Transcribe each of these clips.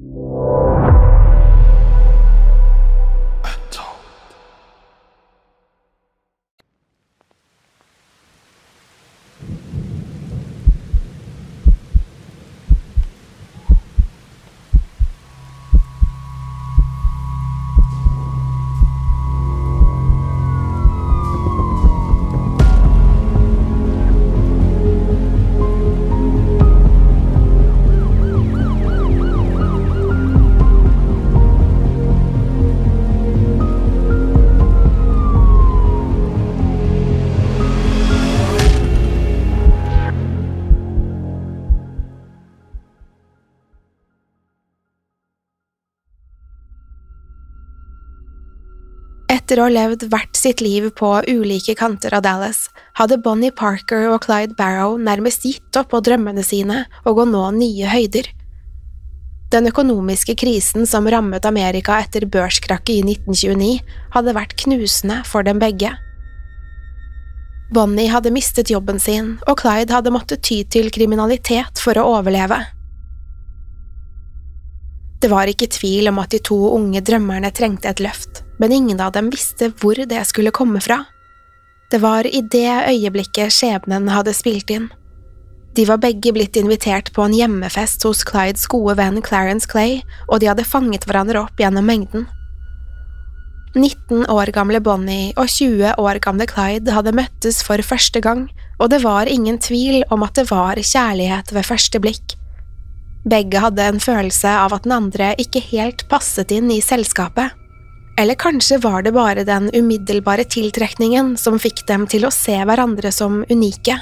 you. Etter å ha levd hvert sitt liv på ulike kanter av Dallas, hadde Bonnie Parker og Clyde Barrow nærmest gitt opp på drømmene sine og å nå nye høyder. Den økonomiske krisen som rammet Amerika etter børskrakket i 1929, hadde vært knusende for dem begge. Bonnie hadde mistet jobben sin, og Clyde hadde måttet ty til kriminalitet for å overleve. Det var ikke tvil om at de to unge drømmerne trengte et løft, men ingen av dem visste hvor det skulle komme fra. Det var i det øyeblikket skjebnen hadde spilt inn. De var begge blitt invitert på en hjemmefest hos Clydes gode venn Clarence Clay, og de hadde fanget hverandre opp gjennom mengden. 19 år gamle Bonnie og 20 år gamle Clyde hadde møttes for første gang, og det var ingen tvil om at det var kjærlighet ved første blikk. Begge hadde en følelse av at den andre ikke helt passet inn i selskapet. Eller kanskje var det bare den umiddelbare tiltrekningen som fikk dem til å se hverandre som unike.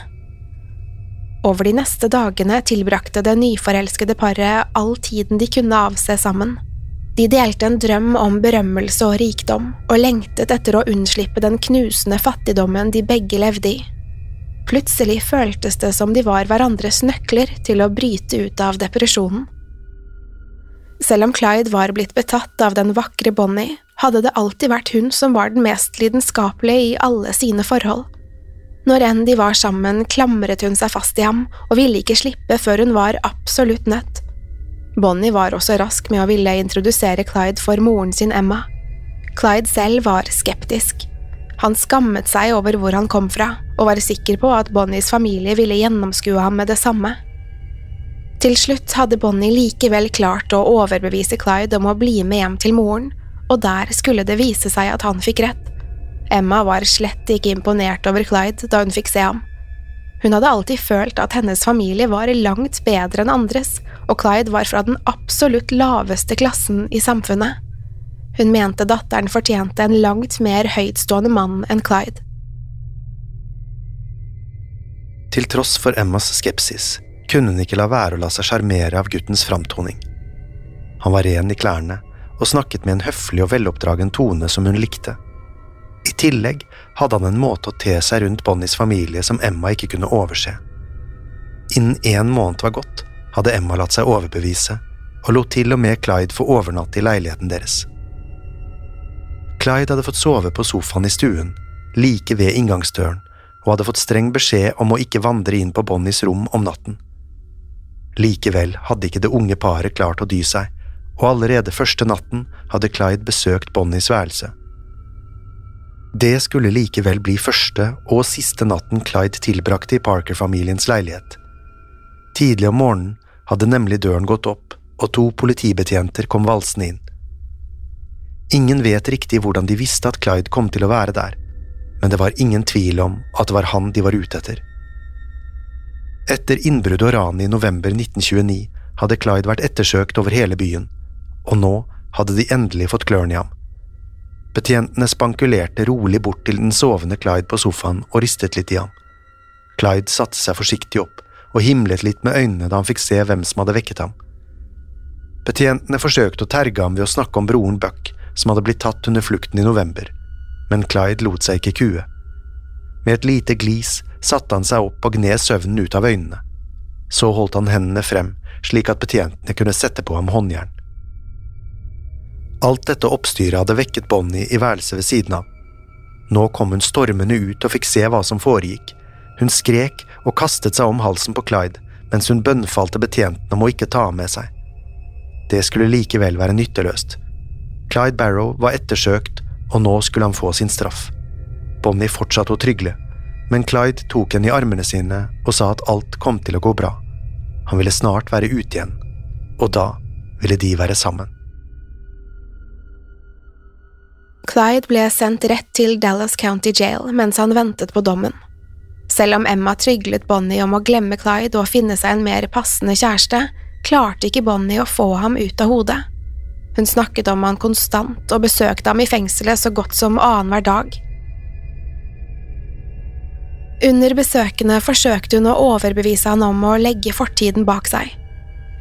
Over de neste dagene tilbrakte det nyforelskede paret all tiden de kunne avse sammen. De delte en drøm om berømmelse og rikdom, og lengtet etter å unnslippe den knusende fattigdommen de begge levde i. Plutselig føltes det som de var hverandres nøkler til å bryte ut av depresjonen. Selv om Clyde var blitt betatt av den vakre Bonnie, hadde det alltid vært hun som var den mest lidenskapelige i alle sine forhold. Når enn de var sammen, klamret hun seg fast i ham og ville ikke slippe før hun var absolutt nødt. Bonnie var også rask med å ville introdusere Clyde for moren sin Emma. Clyde selv var skeptisk. Han skammet seg over hvor han kom fra, og var sikker på at Bonnies familie ville gjennomskue ham med det samme. Til slutt hadde Bonnie likevel klart å overbevise Clyde om å bli med hjem til moren, og der skulle det vise seg at han fikk rett. Emma var slett ikke imponert over Clyde da hun fikk se ham. Hun hadde alltid følt at hennes familie var langt bedre enn andres, og Clyde var fra den absolutt laveste klassen i samfunnet. Hun mente datteren fortjente en langt mer høytstående mann enn Clyde. Til tross for Emmas skepsis kunne hun ikke la være å la seg sjarmere av guttens framtoning. Han var ren i klærne og snakket med en høflig og veloppdragen tone som hun likte. I tillegg hadde han en måte å te seg rundt Bonnies familie som Emma ikke kunne overse. Innen én måned var gått, hadde Emma latt seg overbevise, og lot til og med Clyde få overnatte i leiligheten deres. Clyde hadde fått sove på sofaen i stuen, like ved inngangsdøren, og hadde fått streng beskjed om å ikke vandre inn på Bonnies rom om natten. Likevel hadde ikke det unge paret klart å dy seg, og allerede første natten hadde Clyde besøkt Bonnies værelse. Det skulle likevel bli første og siste natten Clyde tilbrakte i Parker-familiens leilighet. Tidlig om morgenen hadde nemlig døren gått opp, og to politibetjenter kom valsende inn. Ingen vet riktig hvordan de visste at Clyde kom til å være der, men det var ingen tvil om at det var han de var ute etter. Etter innbruddet og ranet i november 1929 hadde Clyde vært ettersøkt over hele byen, og nå hadde de endelig fått klørne i ham. Betjentene spankulerte rolig bort til den sovende Clyde på sofaen og ristet litt i ham. Clyde satte seg forsiktig opp og himlet litt med øynene da han fikk se hvem som hadde vekket ham. Betjentene forsøkte å terge ham ved å snakke om broren Buck, som hadde blitt tatt under flukten i november, men Clyde lot seg ikke kue. Med et lite glis satte han seg opp og gned søvnen ut av øynene. Så holdt han hendene frem, slik at betjentene kunne sette på ham håndjern. Alt dette oppstyret hadde vekket Bonnie i værelset ved siden av. Nå kom hun stormende ut og fikk se hva som foregikk. Hun skrek og kastet seg om halsen på Clyde, mens hun bønnfalte betjentene om å ikke ta ham med seg. Det skulle likevel være nytteløst. Clyde Barrow var ettersøkt, og nå skulle han få sin straff. Bonnie fortsatte å trygle, men Clyde tok henne i armene sine og sa at alt kom til å gå bra. Han ville snart være ute igjen, og da ville de være sammen. Clyde ble sendt rett til Dallas County Jail mens han ventet på dommen. Selv om Emma tryglet Bonnie om å glemme Clyde og finne seg en mer passende kjæreste, klarte ikke Bonnie å få ham ut av hodet. Hun snakket om han konstant og besøkte ham i fengselet så godt som annenhver dag. Under besøkene forsøkte hun å overbevise han om å legge fortiden bak seg.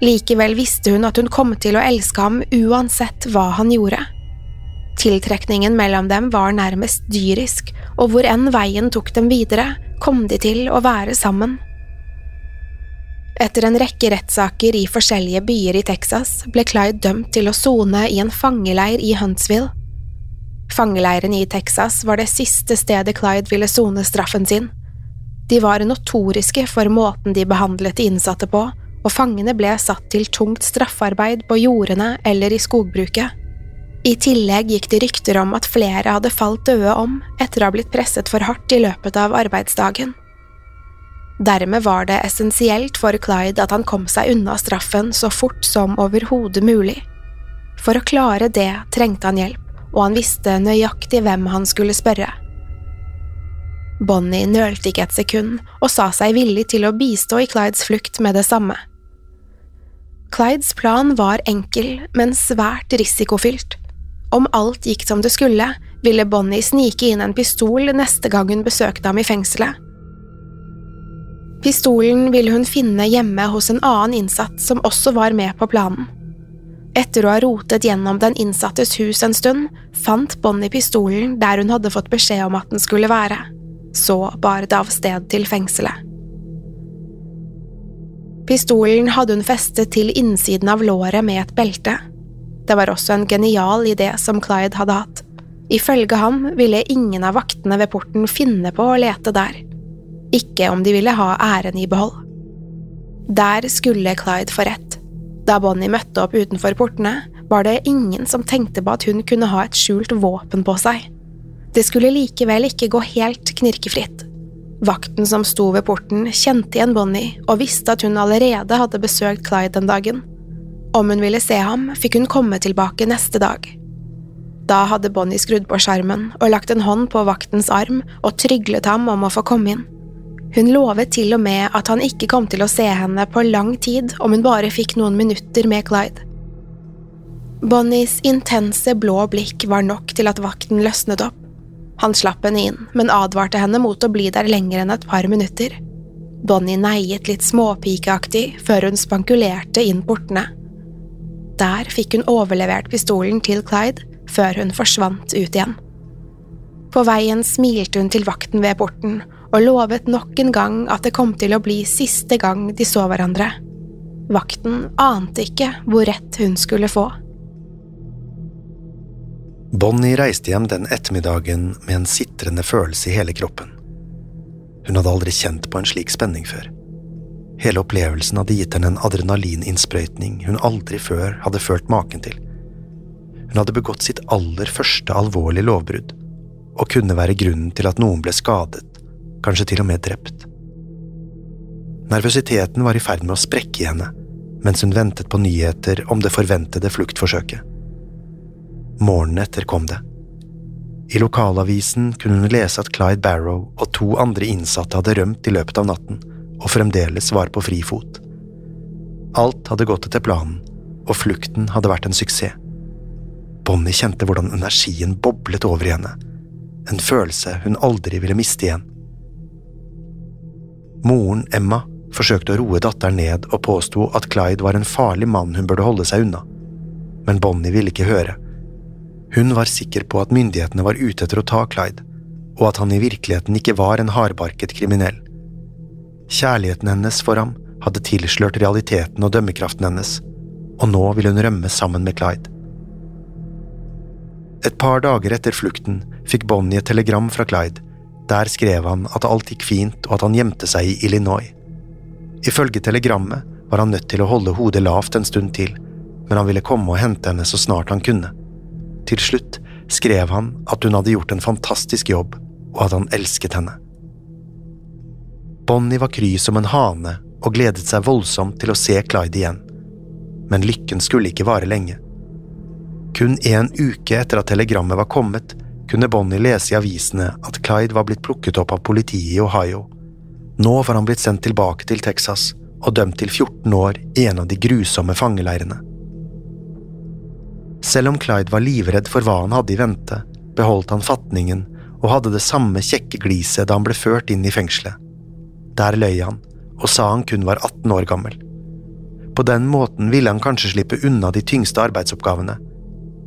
Likevel visste hun at hun kom til å elske ham uansett hva han gjorde. Tiltrekningen mellom dem var nærmest dyrisk, og hvor enn veien tok dem videre, kom de til å være sammen. Etter en rekke rettssaker i forskjellige byer i Texas ble Clyde dømt til å sone i en fangeleir i Huntsville. Fangeleiren i Texas var det siste stedet Clyde ville sone straffen sin. De var notoriske for måten de behandlet de innsatte på, og fangene ble satt til tungt straffarbeid på jordene eller i skogbruket. I tillegg gikk det rykter om at flere hadde falt døde om etter å ha blitt presset for hardt i løpet av arbeidsdagen. Dermed var det essensielt for Clyde at han kom seg unna straffen så fort som overhodet mulig. For å klare det trengte han hjelp, og han visste nøyaktig hvem han skulle spørre. Bonnie nølte ikke et sekund og sa seg villig til å bistå i Clydes flukt med det samme. Clydes plan var enkel, men svært risikofylt. Om alt gikk som det skulle, ville Bonnie snike inn en pistol neste gang hun besøkte ham i fengselet Pistolen ville hun finne hjemme hos en annen innsatt som også var med på planen. Etter å ha rotet gjennom den innsattes hus en stund, fant Bonnie pistolen der hun hadde fått beskjed om at den skulle være. Så bar det av sted til fengselet. Pistolen hadde hun festet til innsiden av låret med et belte. Det var også en genial idé som Clyde hadde hatt. Ifølge ham ville ingen av vaktene ved porten finne på å lete der ikke om de ville ha æren i behold. Der skulle Clyde få rett. Da Bonnie møtte opp utenfor portene, var det ingen som tenkte på at hun kunne ha et skjult våpen på seg. Det skulle likevel ikke gå helt knirkefritt. Vakten som sto ved porten, kjente igjen Bonnie og visste at hun allerede hadde besøkt Clyde den dagen. Om hun ville se ham, fikk hun komme tilbake neste dag. Da hadde Bonnie skrudd på skjermen og lagt en hånd på vaktens arm og tryglet ham om å få komme inn. Hun lovet til og med at han ikke kom til å se henne på lang tid om hun bare fikk noen minutter med Clyde. Bonnies intense blå blikk var nok til at vakten løsnet opp. Han slapp henne inn, men advarte henne mot å bli der lenger enn et par minutter. Bonnie neiet litt småpikeaktig før hun spankulerte inn portene. Der fikk hun overlevert pistolen til Clyde før hun forsvant ut igjen. På veien smilte hun til vakten ved porten og lovet nok en gang at det kom til å bli siste gang de så hverandre. Vakten ante ikke hvor rett hun skulle få. Bonnie reiste hjem den ettermiddagen med en sitrende følelse i hele kroppen. Hun hadde aldri kjent på en slik spenning før. Hele opplevelsen hadde gitt henne en adrenalininnsprøytning hun aldri før hadde følt maken til. Hun hadde begått sitt aller første alvorlige lovbrudd, og kunne være grunnen til at noen ble skadet, kanskje til og med drept. Nervøsiteten var i ferd med å sprekke i henne mens hun ventet på nyheter om det forventede fluktforsøket. Morgenen etter kom det. I lokalavisen kunne hun lese at Clyde Barrow og to andre innsatte hadde rømt i løpet av natten og fremdeles var på frifot. Alt hadde gått etter planen, og flukten hadde vært en suksess. Bonnie kjente hvordan energien boblet over i henne, en følelse hun aldri ville miste igjen. Moren, Emma, forsøkte å roe datteren ned og påsto at Clyde var en farlig mann hun burde holde seg unna, men Bonnie ville ikke høre. Hun var sikker på at myndighetene var ute etter å ta Clyde, og at han i virkeligheten ikke var en hardbarket kriminell. Kjærligheten hennes for ham hadde tilslørt realiteten og dømmekraften hennes, og nå ville hun rømme sammen med Clyde. Et par dager etter flukten fikk Bonnie et telegram fra Clyde. Der skrev han at alt gikk fint og at han gjemte seg i Illinois. Ifølge telegrammet var han nødt til å holde hodet lavt en stund til, men han ville komme og hente henne så snart han kunne. Til slutt skrev han at hun hadde gjort en fantastisk jobb, og at han elsket henne. Bonnie var kry som en hane og gledet seg voldsomt til å se Clyde igjen, men lykken skulle ikke vare lenge. Kun en uke etter at telegrammet var kommet, kunne Bonnie lese i avisene at Clyde var blitt plukket opp av politiet i Ohio. Nå var han blitt sendt tilbake til Texas og dømt til 14 år i en av de grusomme fangeleirene. Selv om Clyde var livredd for hva han hadde i vente, beholdt han fatningen og hadde det samme kjekke gliset da han ble ført inn i fengselet. Der løy han, og sa han kun var 18 år gammel. På den måten ville han kanskje slippe unna de tyngste arbeidsoppgavene.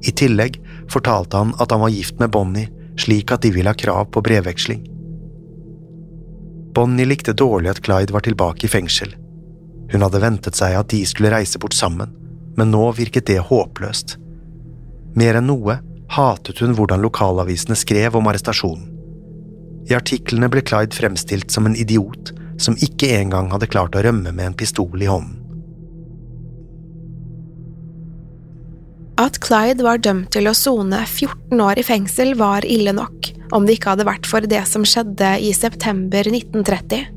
I tillegg fortalte han at han var gift med Bonnie, slik at de ville ha krav på brevveksling. Bonnie likte dårlig at Clyde var tilbake i fengsel. Hun hadde ventet seg at de skulle reise bort sammen, men nå virket det håpløst. Mer enn noe hatet hun hvordan lokalavisene skrev om arrestasjonen. I artiklene ble Clyde fremstilt som en idiot som ikke engang hadde klart å rømme med en pistol i hånden. At Clyde var dømt til å sone 14 år i fengsel var ille nok, om det ikke hadde vært for det som skjedde i september 1930.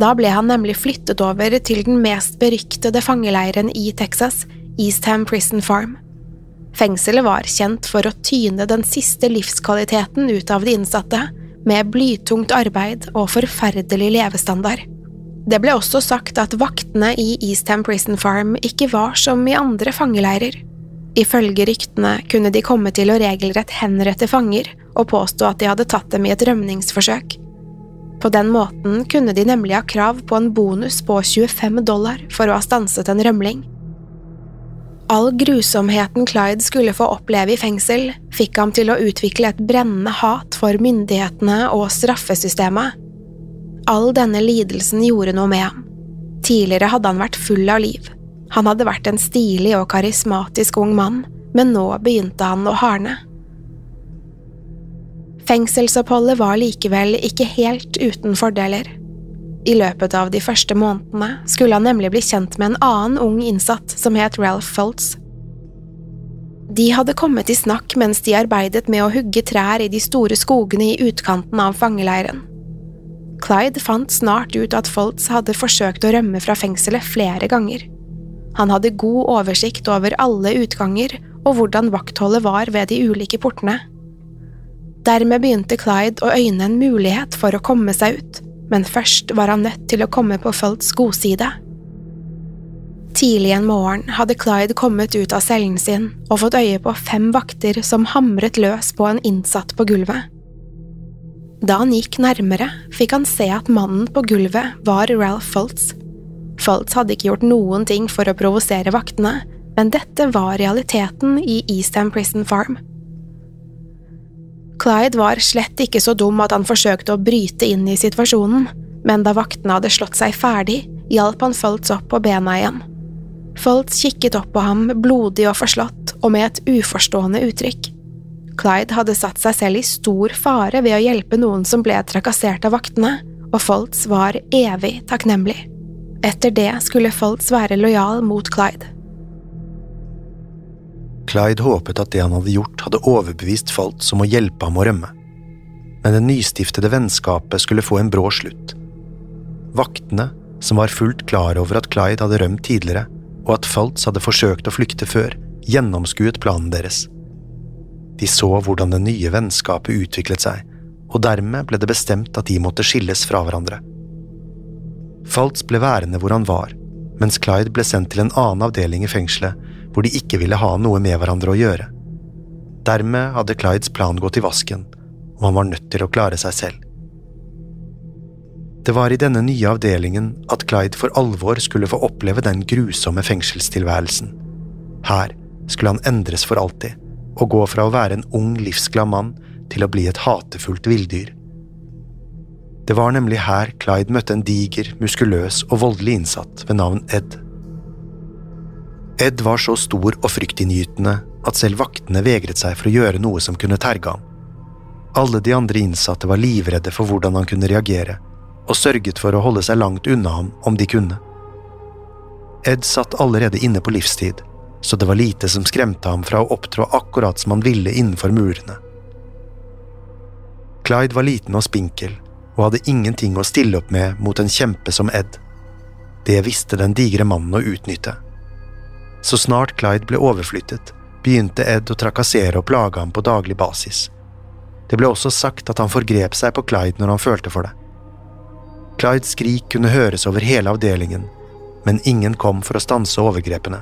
Da ble han nemlig flyttet over til den mest beryktede fangeleiren i Texas, Eastham Prison Farm. Fengselet var kjent for å tyne den siste livskvaliteten ut av de innsatte, med blytungt arbeid og forferdelig levestandard. Det ble også sagt at vaktene i Eastham Prison Farm ikke var som i andre fangeleirer. Ifølge ryktene kunne de komme til å regelrett henrette fanger og påstå at de hadde tatt dem i et rømningsforsøk. På den måten kunne de nemlig ha krav på en bonus på 25 dollar for å ha stanset en rømling. All grusomheten Clyde skulle få oppleve i fengsel, fikk ham til å utvikle et brennende hat for myndighetene og straffesystemet. All denne lidelsen gjorde noe med ham. Tidligere hadde han vært full av liv. Han hadde vært en stilig og karismatisk ung mann, men nå begynte han å hardne. Fengselsoppholdet var likevel ikke helt uten fordeler. I løpet av de første månedene skulle han nemlig bli kjent med en annen ung innsatt som het Ralph Foltz. De hadde kommet i snakk mens de arbeidet med å hugge trær i de store skogene i utkanten av fangeleiren. Clyde fant snart ut at Foltz hadde forsøkt å rømme fra fengselet flere ganger. Han hadde god oversikt over alle utganger og hvordan vaktholdet var ved de ulike portene. Dermed begynte Clyde å øyne en mulighet for å komme seg ut men først var han nødt til å komme på Folts godside. Tidlig en morgen hadde Clyde kommet ut av cellen sin og fått øye på fem vakter som hamret løs på en innsatt på gulvet. Da han gikk nærmere, fikk han se at mannen på gulvet var Ralph Foltz. Foltz hadde ikke gjort noen ting for å provosere vaktene, men dette var realiteten i Eastham Prison Farm. Clyde var slett ikke så dum at han forsøkte å bryte inn i situasjonen, men da vaktene hadde slått seg ferdig, hjalp han Foltz opp på bena igjen. Foltz kikket opp på ham, blodig og forslått, og med et uforstående uttrykk. Clyde hadde satt seg selv i stor fare ved å hjelpe noen som ble trakassert av vaktene, og Foltz var evig takknemlig. Etter det skulle Foltz være lojal mot Clyde. Clyde håpet at det han hadde gjort, hadde overbevist Falt om å hjelpe ham å rømme. Men det nystiftede vennskapet skulle få en brå slutt. Vaktene, som var fullt klar over at Clyde hadde rømt tidligere, og at Faltz hadde forsøkt å flykte før, gjennomskuet planen deres. De så hvordan det nye vennskapet utviklet seg, og dermed ble det bestemt at de måtte skilles fra hverandre. Faltz ble værende hvor han var, mens Clyde ble sendt til en annen avdeling i fengselet hvor de ikke ville ha noe med hverandre å gjøre. Dermed hadde Clydes plan gått i vasken, og han var nødt til å klare seg selv. Det var i denne nye avdelingen at Clyde for alvor skulle få oppleve den grusomme fengselstilværelsen. Her skulle han endres for alltid, og gå fra å være en ung, livsglad mann til å bli et hatefullt villdyr. Det var nemlig her Clyde møtte en diger, muskuløs og voldelig innsatt ved navn Ed. Ed var så stor og fryktinngytende at selv vaktene vegret seg for å gjøre noe som kunne terge ham. Alle de andre innsatte var livredde for hvordan han kunne reagere, og sørget for å holde seg langt unna ham om de kunne. Ed satt allerede inne på livstid, så det var lite som skremte ham fra å opptrå akkurat som han ville innenfor murene. Clyde var liten og spinkel, og hadde ingenting å stille opp med mot en kjempe som Ed. Det visste den digre mannen å utnytte. Så snart Clyde ble overflyttet, begynte Ed å trakassere og plage ham på daglig basis. Det ble også sagt at han forgrep seg på Clyde når han følte for det. Clydes skrik kunne høres over hele avdelingen, men ingen kom for å stanse overgrepene.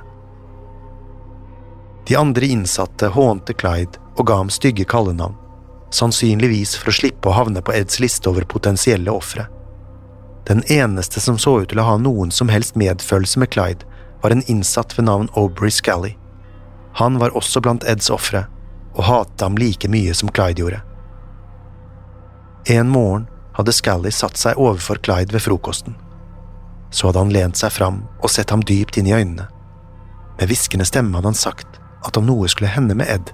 De andre innsatte hånte Clyde og ga ham stygge kallenavn, sannsynligvis for å slippe å havne på Eds liste over potensielle ofre. Den eneste som så ut til å ha noen som helst medfølelse med Clyde, var en innsatt ved navn Aubrey Scally. Han var også blant Eds ofre, og hatet ham like mye som Clyde gjorde. En morgen hadde Scally satt seg overfor Clyde ved frokosten. Så hadde han lent seg fram og sett ham dypt inn i øynene. Med hviskende stemme hadde han sagt at om noe skulle hende med Ed,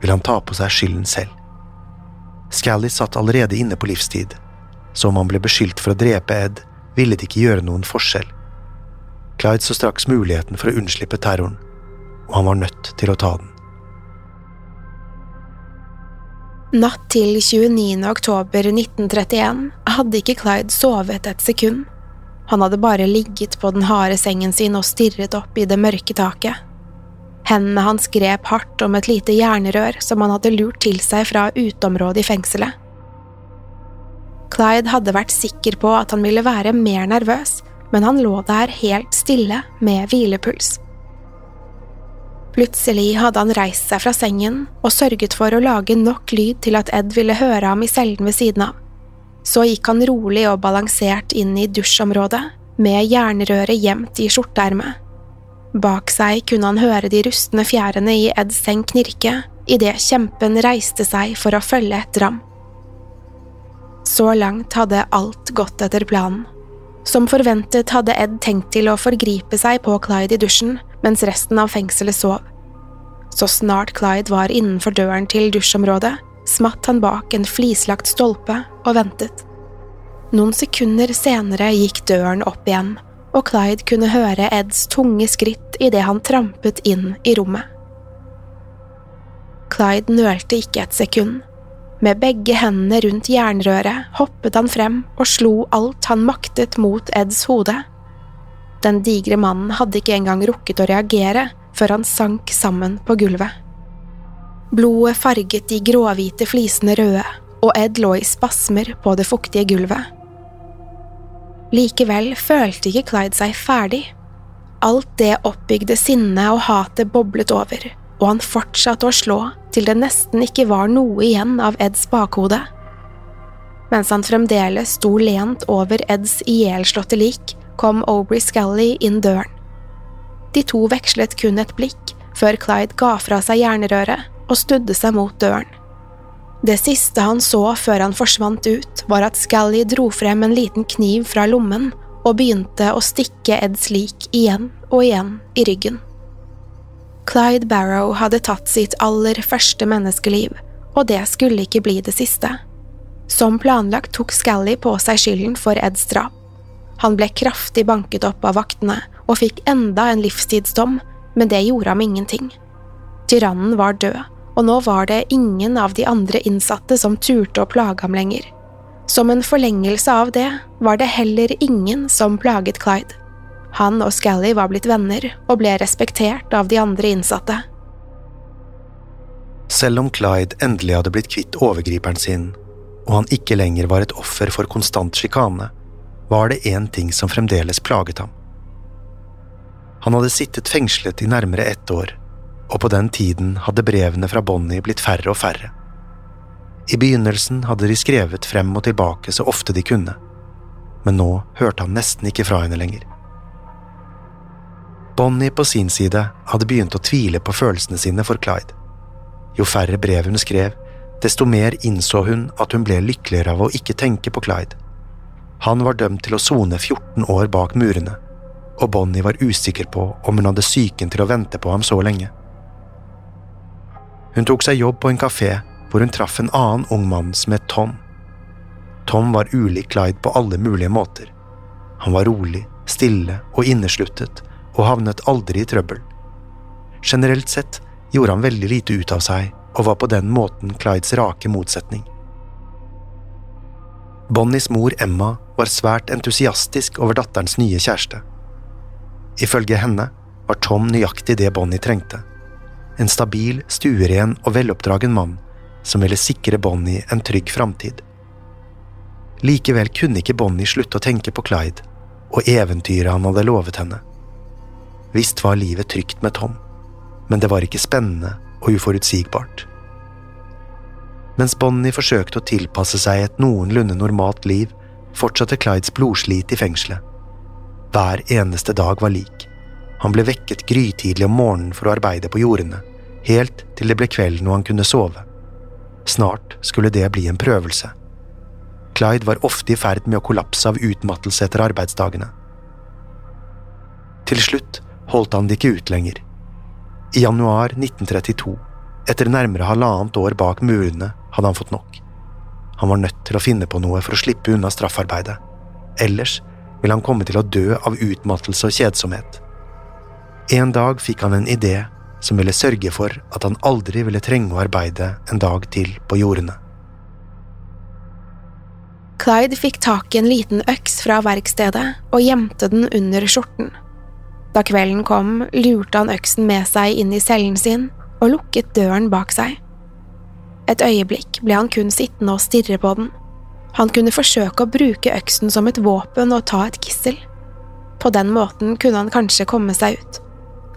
ville han ta på seg skylden selv. Scally satt allerede inne på livstid, så om han ble beskyldt for å drepe Ed, ville det ikke gjøre noen forskjell. Clyde så straks muligheten for å unnslippe terroren, og han var nødt til å ta den. Natt til 29. oktober 1931 hadde ikke Clyde sovet et sekund. Han hadde bare ligget på den harde sengen sin og stirret opp i det mørke taket. Hendene hans grep hardt om et lite jernrør som han hadde lurt til seg fra uteområdet i fengselet. Clyde hadde vært sikker på at han ville være mer nervøs, men han lå der helt stille med hvilepuls. Plutselig hadde han reist seg fra sengen og sørget for å lage nok lyd til at Ed ville høre ham i cellen ved siden av. Så gikk han rolig og balansert inn i dusjområdet, med jernrøret gjemt i skjorteermet. Bak seg kunne han høre de rustne fjærene i Eds seng knirke idet kjempen reiste seg for å følge etter ham. Så langt hadde alt gått etter planen. Som forventet hadde Ed tenkt til å forgripe seg på Clyde i dusjen, mens resten av fengselet sov. Så snart Clyde var innenfor døren til dusjområdet, smatt han bak en flislagt stolpe og ventet. Noen sekunder senere gikk døren opp igjen, og Clyde kunne høre Eds tunge skritt idet han trampet inn i rommet. Clyde nølte ikke et sekund. Med begge hendene rundt jernrøret hoppet han frem og slo alt han maktet mot Eds hode. Den digre mannen hadde ikke engang rukket å reagere før han sank sammen på gulvet. Blodet farget de gråhvite flisene røde, og Ed lå i spasmer på det fuktige gulvet. Likevel følte ikke Clyde seg ferdig. Alt det oppbygde sinnet og hatet boblet over, og han fortsatte å slå til det nesten ikke var noe igjen av Eds bakhode. Mens han fremdeles sto lent over Eds ihjelslåtte lik, kom Aubrey Scully inn døren. De to vekslet kun et blikk før Clyde ga fra seg jernrøret og studde seg mot døren. Det siste han så før han forsvant ut, var at Scully dro frem en liten kniv fra lommen og begynte å stikke Eds lik igjen og igjen i ryggen. Clyde Barrow hadde tatt sitt aller første menneskeliv, og det skulle ikke bli det siste. Som planlagt tok Scally på seg skylden for Eds drap. Han ble kraftig banket opp av vaktene og fikk enda en livstidsdom, men det gjorde ham ingenting. Tyrannen var død, og nå var det ingen av de andre innsatte som turte å plage ham lenger. Som en forlengelse av det var det heller ingen som plaget Clyde. Han og Scally var blitt venner og ble respektert av de andre innsatte. Selv om Clyde endelig hadde blitt kvitt overgriperen sin, og han ikke lenger var et offer for konstant sjikane, var det én ting som fremdeles plaget ham. Han hadde sittet fengslet i nærmere ett år, og på den tiden hadde brevene fra Bonnie blitt færre og færre. I begynnelsen hadde de skrevet frem og tilbake så ofte de kunne, men nå hørte han nesten ikke fra henne lenger. Bonnie på sin side hadde begynt å tvile på følelsene sine for Clyde. Jo færre brev hun skrev, desto mer innså hun at hun ble lykkeligere av å ikke tenke på Clyde. Han var dømt til å sone 14 år bak murene, og Bonnie var usikker på om hun hadde psyken til å vente på ham så lenge. Hun tok seg jobb på en kafé hvor hun traff en annen ung mann som het Tom. Tom var ulik Clyde på alle mulige måter. Han var rolig, stille og innesluttet, og havnet aldri i trøbbel. Generelt sett gjorde han veldig lite ut av seg, og var på den måten Clydes rake motsetning. Bonnies mor Emma var svært entusiastisk over datterens nye kjæreste. Ifølge henne var Tom nøyaktig det Bonnie trengte. En stabil, stueren og veloppdragen mann som ville sikre Bonnie en trygg framtid. Likevel kunne ikke Bonnie slutte å tenke på Clyde og eventyret han hadde lovet henne. Visst var livet trygt med Tom, men det var ikke spennende og uforutsigbart. Mens Bonnie forsøkte å tilpasse seg et noenlunde normalt liv, fortsatte Clydes blodslit i fengselet. Hver eneste dag var lik. Han ble vekket grytidlig om morgenen for å arbeide på jordene, helt til det ble kveld når han kunne sove. Snart skulle det bli en prøvelse. Clyde var ofte i ferd med å kollapse av utmattelse etter arbeidsdagene. Til slutt holdt han det ikke ut lenger. I januar 1932, etter nærmere halvannet år bak murene, hadde han fått nok. Han var nødt til å finne på noe for å slippe unna straffarbeidet. Ellers ville han komme til å dø av utmattelse og kjedsomhet. En dag fikk han en idé som ville sørge for at han aldri ville trenge å arbeide en dag til på jordene. Clyde fikk tak i en liten øks fra verkstedet og gjemte den under skjorten. Da kvelden kom, lurte han øksen med seg inn i cellen sin og lukket døren bak seg. Et øyeblikk ble han kun sittende og stirre på den. Han kunne forsøke å bruke øksen som et våpen og ta et gissel. På den måten kunne han kanskje komme seg ut.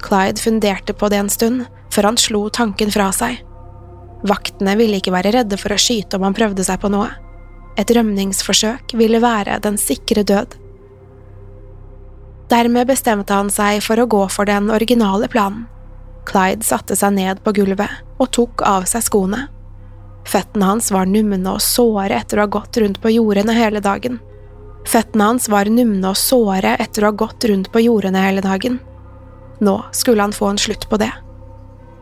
Clyde funderte på det en stund, før han slo tanken fra seg. Vaktene ville ikke være redde for å skyte om han prøvde seg på noe. Et rømningsforsøk ville være den sikre død. Dermed bestemte han seg for å gå for den originale planen. Clyde satte seg ned på gulvet og tok av seg skoene. Føttene hans var numne og såre etter å ha gått rundt på jordene hele dagen. Føttene hans var numne og såre etter å ha gått rundt på jordene hele dagen. Nå skulle han få en slutt på det.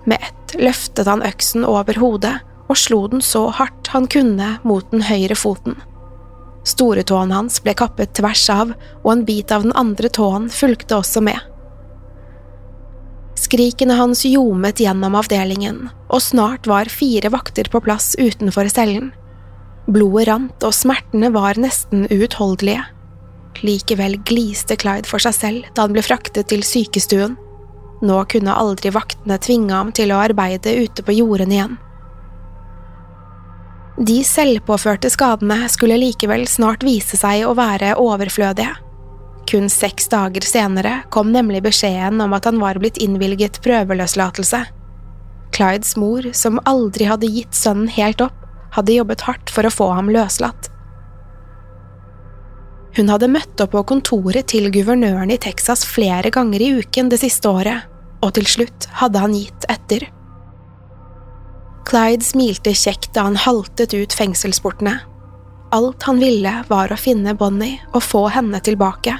Med ett løftet han øksen over hodet og slo den så hardt han kunne mot den høyre foten. Storetåen hans ble kappet tvers av, og en bit av den andre tåen fulgte også med. Skrikene hans ljomet gjennom avdelingen, og snart var fire vakter på plass utenfor cellen. Blodet rant, og smertene var nesten uutholdelige. Likevel gliste Clyde for seg selv da han ble fraktet til sykestuen. Nå kunne aldri vaktene tvinge ham til å arbeide ute på jorden igjen. De selvpåførte skadene skulle likevel snart vise seg å være overflødige. Kun seks dager senere kom nemlig beskjeden om at han var blitt innvilget prøveløslatelse. Clydes mor, som aldri hadde gitt sønnen helt opp, hadde jobbet hardt for å få ham løslatt. Hun hadde møtt opp på kontoret til guvernøren i Texas flere ganger i uken det siste året, og til slutt hadde han gitt etter. Clyde smilte kjekt da han haltet ut fengselsportene. Alt han ville, var å finne Bonnie og få henne tilbake,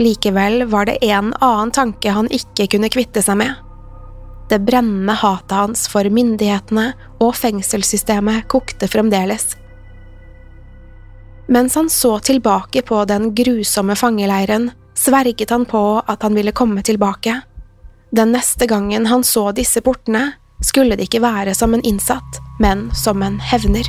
Likevel var det en annen tanke han ikke kunne kvitte seg med. Det brennende hatet hans for myndighetene og fengselssystemet kokte fremdeles. Mens han så tilbake på den grusomme fangeleiren, sverget han på at han ville komme tilbake. Den neste gangen han så disse portene, skulle det ikke være som en innsatt, men som en hevner.